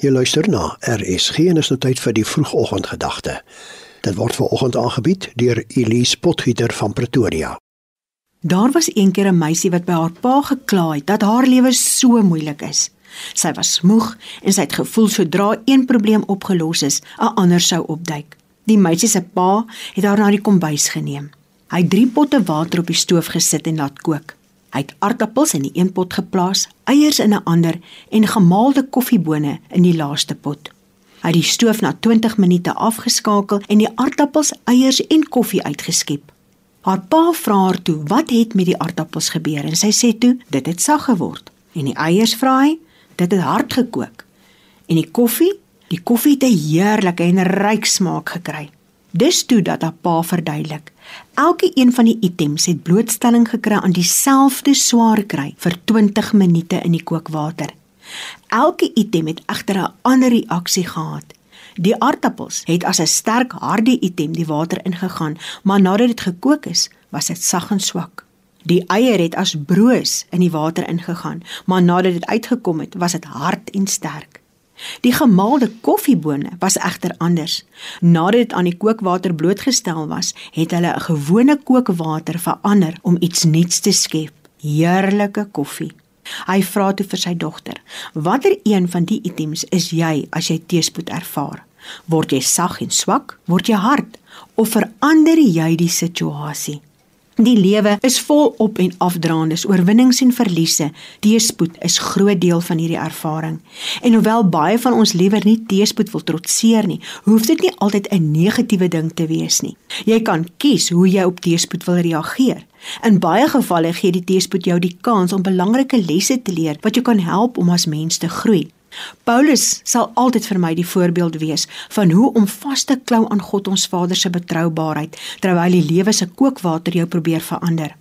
Jy luister na RSG en is nou tyd vir die vroegoggendgedagte. Dit word veraloggend aangebied deur Elise Potgieter van Pretoria. Daar was eendag 'n meisie wat by haar pa gekla het dat haar lewe so moeilik is. Sy was moeg en sy het gevoel sodra een probleem opgelos is, 'n ander sou opduik. Die meisie se pa het haar na die kombuis geneem. Hy het 3 potte water op die stoof gesit en laat kook. Hy het aardappels in die een pot geplaas, eiers in 'n ander en gemaalde koffiebone in die laaste pot. Hy het die stoof na 20 minute afgeskakel en die aardappels, eiers en koffie uitgeskep. Haar pa vra haar toe wat het met die aardappels gebeur en sy sê toe dit het sag geword. En die eiers vra hy, dit het hard gekook. En die koffie, die koffie het 'n heerlike en ryk smaak gekry. Dis toe dat haar pa verduidelik. Elke een van die items het blootstelling gekry aan dieselfde swaar kry vir 20 minute in die kookwater. Elke item het egter 'n ander reaksie gehad. Die aardappels het as 'n sterk harde item die water ingegaan, maar nadat dit gekook is, was dit sag en swak. Die eier het as broos in die water ingegaan, maar nadat dit uitgekom het, was dit hard en sterk. Die gemaalde koffiebone was egter anders. Nadat dit aan die kookwater blootgestel was, het hulle 'n gewone kookwater verander om iets nuuts te skep. Heerlike koffie. Hy vra toe vir sy dogter: "Watter een van die items is jy as jy teëspoed ervaar? Word jy sag en swak? Word jy hard of verander jy die situasie?" Die lewe is vol op en afdraandes, oorwinnings en verliese. Teespoed is groot deel van hierdie ervaring. En hoewel baie van ons liewer nie teespoed wil trotseer nie, hoef dit nie altyd 'n negatiewe ding te wees nie. Jy kan kies hoe jy op teespoed wil reageer. In baie gevalle gee die teespoed jou die kans om belangrike lesse te leer wat jou kan help om as mens te groei. Paulus sal altyd vir my die voorbeeld wees van hoe om vas te klou aan God ons Vader se betroubaarheid terwyl die lewe se kookwater jou probeer verander.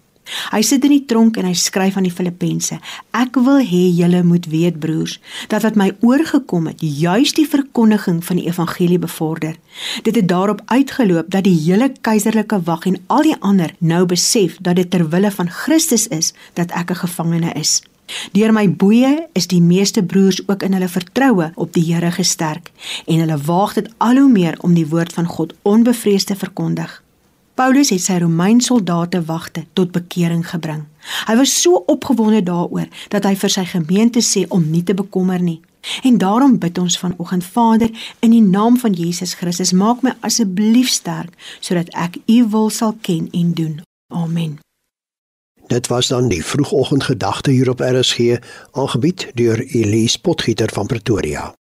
Hy sit in die tronk en hy skryf aan die Filippense: Ek wil hê julle moet weet broers dat wat my oorgekom het, juis die verkondiging van die evangelie bevorder. Dit het daarop uitgeloop dat die hele keiserlike wag en al die ander nou besef dat dit ter wille van Christus is dat ek 'n gevangene is. Deur my boeye is die meeste broers ook in hulle vertroue op die Here gesterk en hulle waag dit al hoe meer om die woord van God onbevreesd te verkondig. Paulus het sy Romeinse soldate wagte tot bekering gebring. Hy was so opgewonde daaroor dat hy vir sy gemeente sê om nie te bekommer nie. En daarom bid ons vanoggend Vader in die naam van Jesus Christus maak my asseblief sterk sodat ek u wil sal ken en doen. Amen. Dit was dan die vroegoggendgedagte hier op RSG, aangebied deur Elise Potgieter van Pretoria.